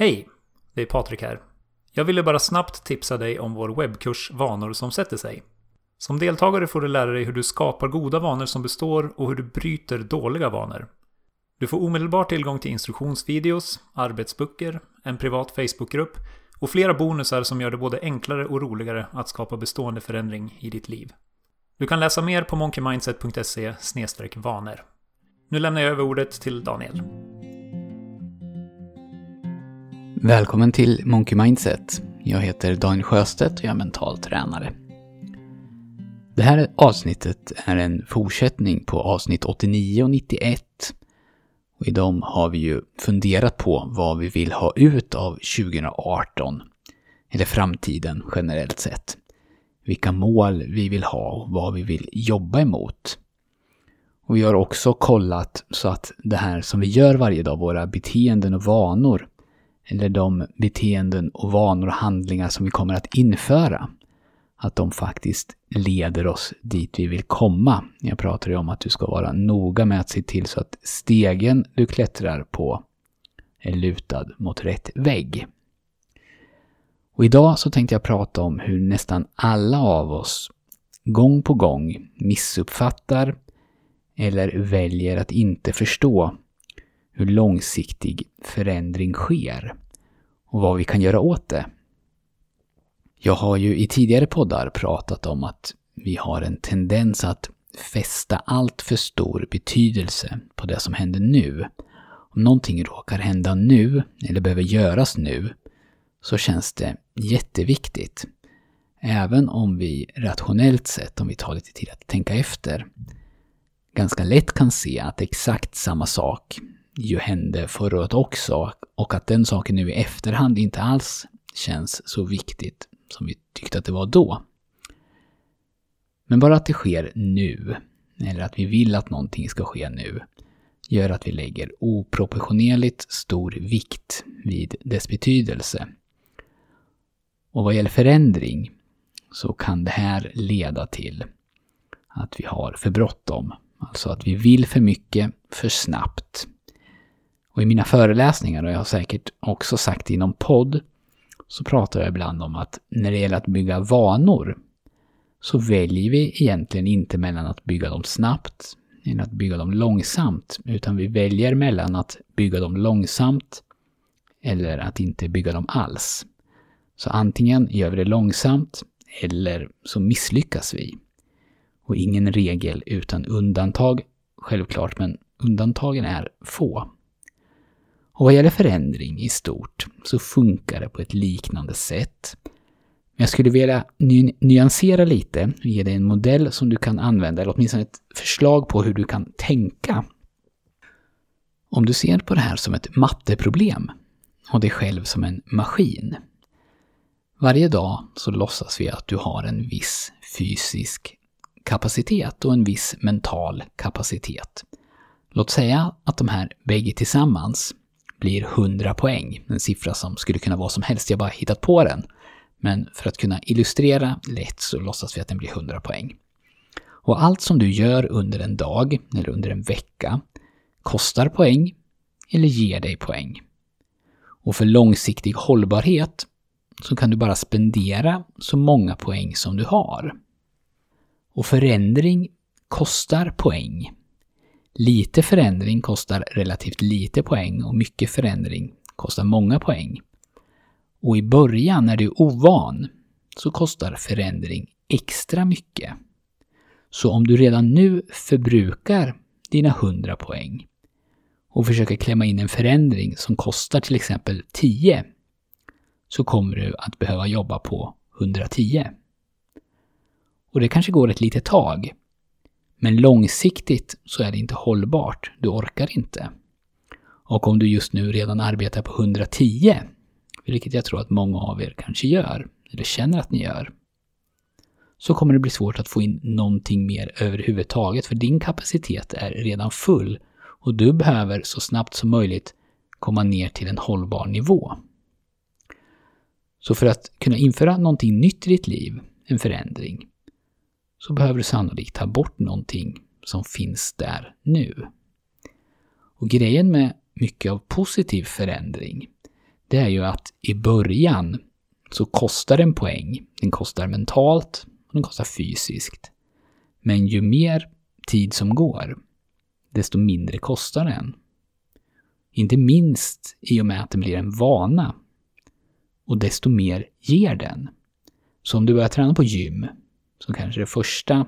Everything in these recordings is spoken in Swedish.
Hej! Det är Patrik här. Jag ville bara snabbt tipsa dig om vår webbkurs Vanor som sätter sig. Som deltagare får du lära dig hur du skapar goda vanor som består och hur du bryter dåliga vanor. Du får omedelbar tillgång till instruktionsvideos, arbetsböcker, en privat Facebookgrupp och flera bonusar som gör det både enklare och roligare att skapa bestående förändring i ditt liv. Du kan läsa mer på monkeymindset.se vanor. Nu lämnar jag över ordet till Daniel. Välkommen till Monkey Mindset. Jag heter Daniel Sjöstedt och jag är mental tränare. Det här avsnittet är en fortsättning på avsnitt 89 och 91. Och I dem har vi ju funderat på vad vi vill ha ut av 2018. Eller framtiden generellt sett. Vilka mål vi vill ha och vad vi vill jobba emot. Och vi har också kollat så att det här som vi gör varje dag, våra beteenden och vanor, eller de beteenden och vanor och handlingar som vi kommer att införa, att de faktiskt leder oss dit vi vill komma. Jag pratar ju om att du ska vara noga med att se till så att stegen du klättrar på är lutad mot rätt vägg. Och idag så tänkte jag prata om hur nästan alla av oss gång på gång missuppfattar eller väljer att inte förstå hur långsiktig förändring sker och vad vi kan göra åt det. Jag har ju i tidigare poddar pratat om att vi har en tendens att fästa allt för stor betydelse på det som händer nu. Om någonting råkar hända nu, eller behöver göras nu, så känns det jätteviktigt. Även om vi rationellt sett, om vi tar lite tid att tänka efter, ganska lätt kan se att exakt samma sak ju hände förra året också och att den saken nu i efterhand inte alls känns så viktigt som vi tyckte att det var då. Men bara att det sker nu, eller att vi vill att någonting ska ske nu, gör att vi lägger oproportionerligt stor vikt vid dess betydelse. Och vad gäller förändring så kan det här leda till att vi har för bråttom. Alltså att vi vill för mycket, för snabbt. Och i mina föreläsningar, och jag har säkert också sagt det i någon podd, så pratar jag ibland om att när det gäller att bygga vanor så väljer vi egentligen inte mellan att bygga dem snabbt eller att bygga dem långsamt, utan vi väljer mellan att bygga dem långsamt eller att inte bygga dem alls. Så antingen gör vi det långsamt eller så misslyckas vi. Och ingen regel utan undantag, självklart, men undantagen är få. Och vad gäller förändring i stort så funkar det på ett liknande sätt. Men jag skulle vilja ny nyansera lite och ge dig en modell som du kan använda, eller åtminstone ett förslag på hur du kan tänka. Om du ser på det här som ett matteproblem och dig själv som en maskin. Varje dag så låtsas vi att du har en viss fysisk kapacitet och en viss mental kapacitet. Låt säga att de här bägge tillsammans blir 100 poäng. En siffra som skulle kunna vara som helst, jag bara hittat på den. Men för att kunna illustrera lätt så låtsas vi att den blir 100 poäng. Och allt som du gör under en dag eller under en vecka kostar poäng eller ger dig poäng. Och för långsiktig hållbarhet så kan du bara spendera så många poäng som du har. Och förändring kostar poäng Lite förändring kostar relativt lite poäng och mycket förändring kostar många poäng. Och i början, när du är ovan, så kostar förändring extra mycket. Så om du redan nu förbrukar dina 100 poäng och försöker klämma in en förändring som kostar till exempel 10, så kommer du att behöva jobba på 110. Och det kanske går ett litet tag, men långsiktigt så är det inte hållbart. Du orkar inte. Och om du just nu redan arbetar på 110, vilket jag tror att många av er kanske gör, eller känner att ni gör, så kommer det bli svårt att få in någonting mer överhuvudtaget, för din kapacitet är redan full och du behöver så snabbt som möjligt komma ner till en hållbar nivå. Så för att kunna införa någonting nytt i ditt liv, en förändring, så behöver du sannolikt ta bort någonting som finns där nu. Och grejen med mycket av positiv förändring, det är ju att i början så kostar en poäng. Den kostar mentalt och den kostar fysiskt. Men ju mer tid som går, desto mindre kostar den. Inte minst i och med att den blir en vana. Och desto mer ger den. Så om du börjar träna på gym, så kanske det första,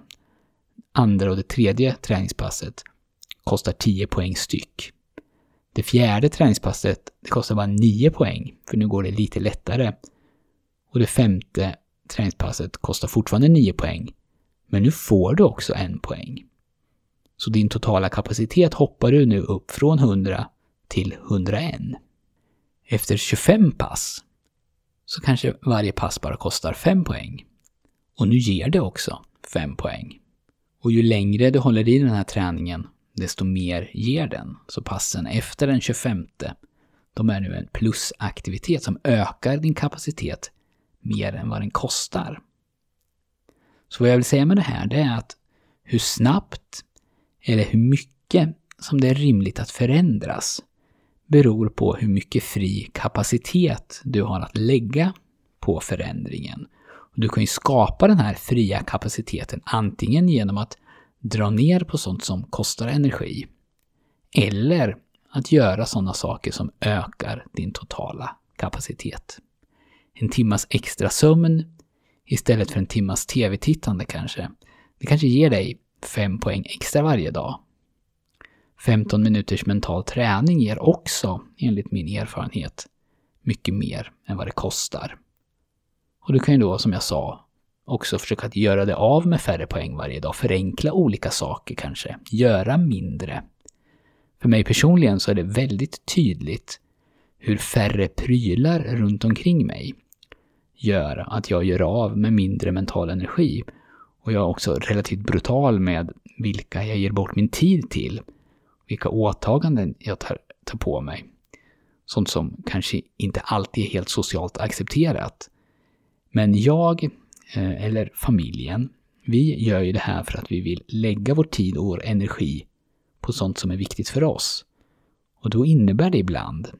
andra och det tredje träningspasset kostar 10 poäng styck. Det fjärde träningspasset det kostar bara 9 poäng, för nu går det lite lättare. Och det femte träningspasset kostar fortfarande 9 poäng, men nu får du också en poäng. Så din totala kapacitet hoppar du nu upp från 100 till 101. Efter 25 pass så kanske varje pass bara kostar 5 poäng. Och nu ger det också 5 poäng. Och ju längre du håller i den här träningen, desto mer ger den. Så passen efter den 25, de är nu en plusaktivitet som ökar din kapacitet mer än vad den kostar. Så vad jag vill säga med det här, det är att hur snabbt eller hur mycket som det är rimligt att förändras beror på hur mycket fri kapacitet du har att lägga på förändringen. Du kan ju skapa den här fria kapaciteten antingen genom att dra ner på sånt som kostar energi eller att göra sådana saker som ökar din totala kapacitet. En timmas extra sömn istället för en timmas tv-tittande kanske. Det kanske ger dig 5 poäng extra varje dag. 15 minuters mental träning ger också, enligt min erfarenhet, mycket mer än vad det kostar. Och du kan ju då, som jag sa, också försöka att göra det av med färre poäng varje dag. Förenkla olika saker kanske. Göra mindre. För mig personligen så är det väldigt tydligt hur färre prylar runt omkring mig gör att jag gör av med mindre mental energi. Och jag är också relativt brutal med vilka jag ger bort min tid till. Vilka åtaganden jag tar, tar på mig. Sånt som kanske inte alltid är helt socialt accepterat. Men jag, eh, eller familjen, vi gör ju det här för att vi vill lägga vår tid och vår energi på sånt som är viktigt för oss. Och då innebär det ibland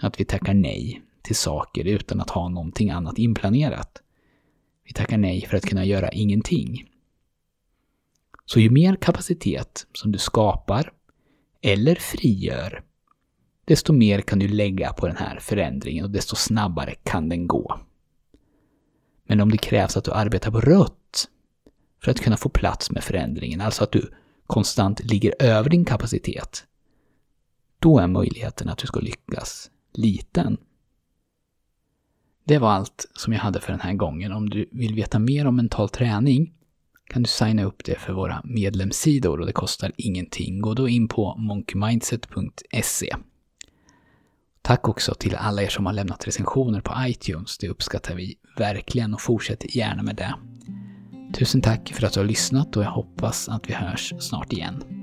att vi tackar nej till saker utan att ha någonting annat inplanerat. Vi tackar nej för att kunna göra ingenting. Så ju mer kapacitet som du skapar eller frigör, desto mer kan du lägga på den här förändringen och desto snabbare kan den gå. Men om det krävs att du arbetar på rött för att kunna få plats med förändringen, alltså att du konstant ligger över din kapacitet, då är möjligheten att du ska lyckas liten. Det var allt som jag hade för den här gången. Om du vill veta mer om mental träning kan du signa upp det för våra medlemssidor och det kostar ingenting. Gå då in på monkeymindset.se. Tack också till alla er som har lämnat recensioner på iTunes. Det uppskattar vi verkligen och fortsätt gärna med det. Tusen tack för att du har lyssnat och jag hoppas att vi hörs snart igen.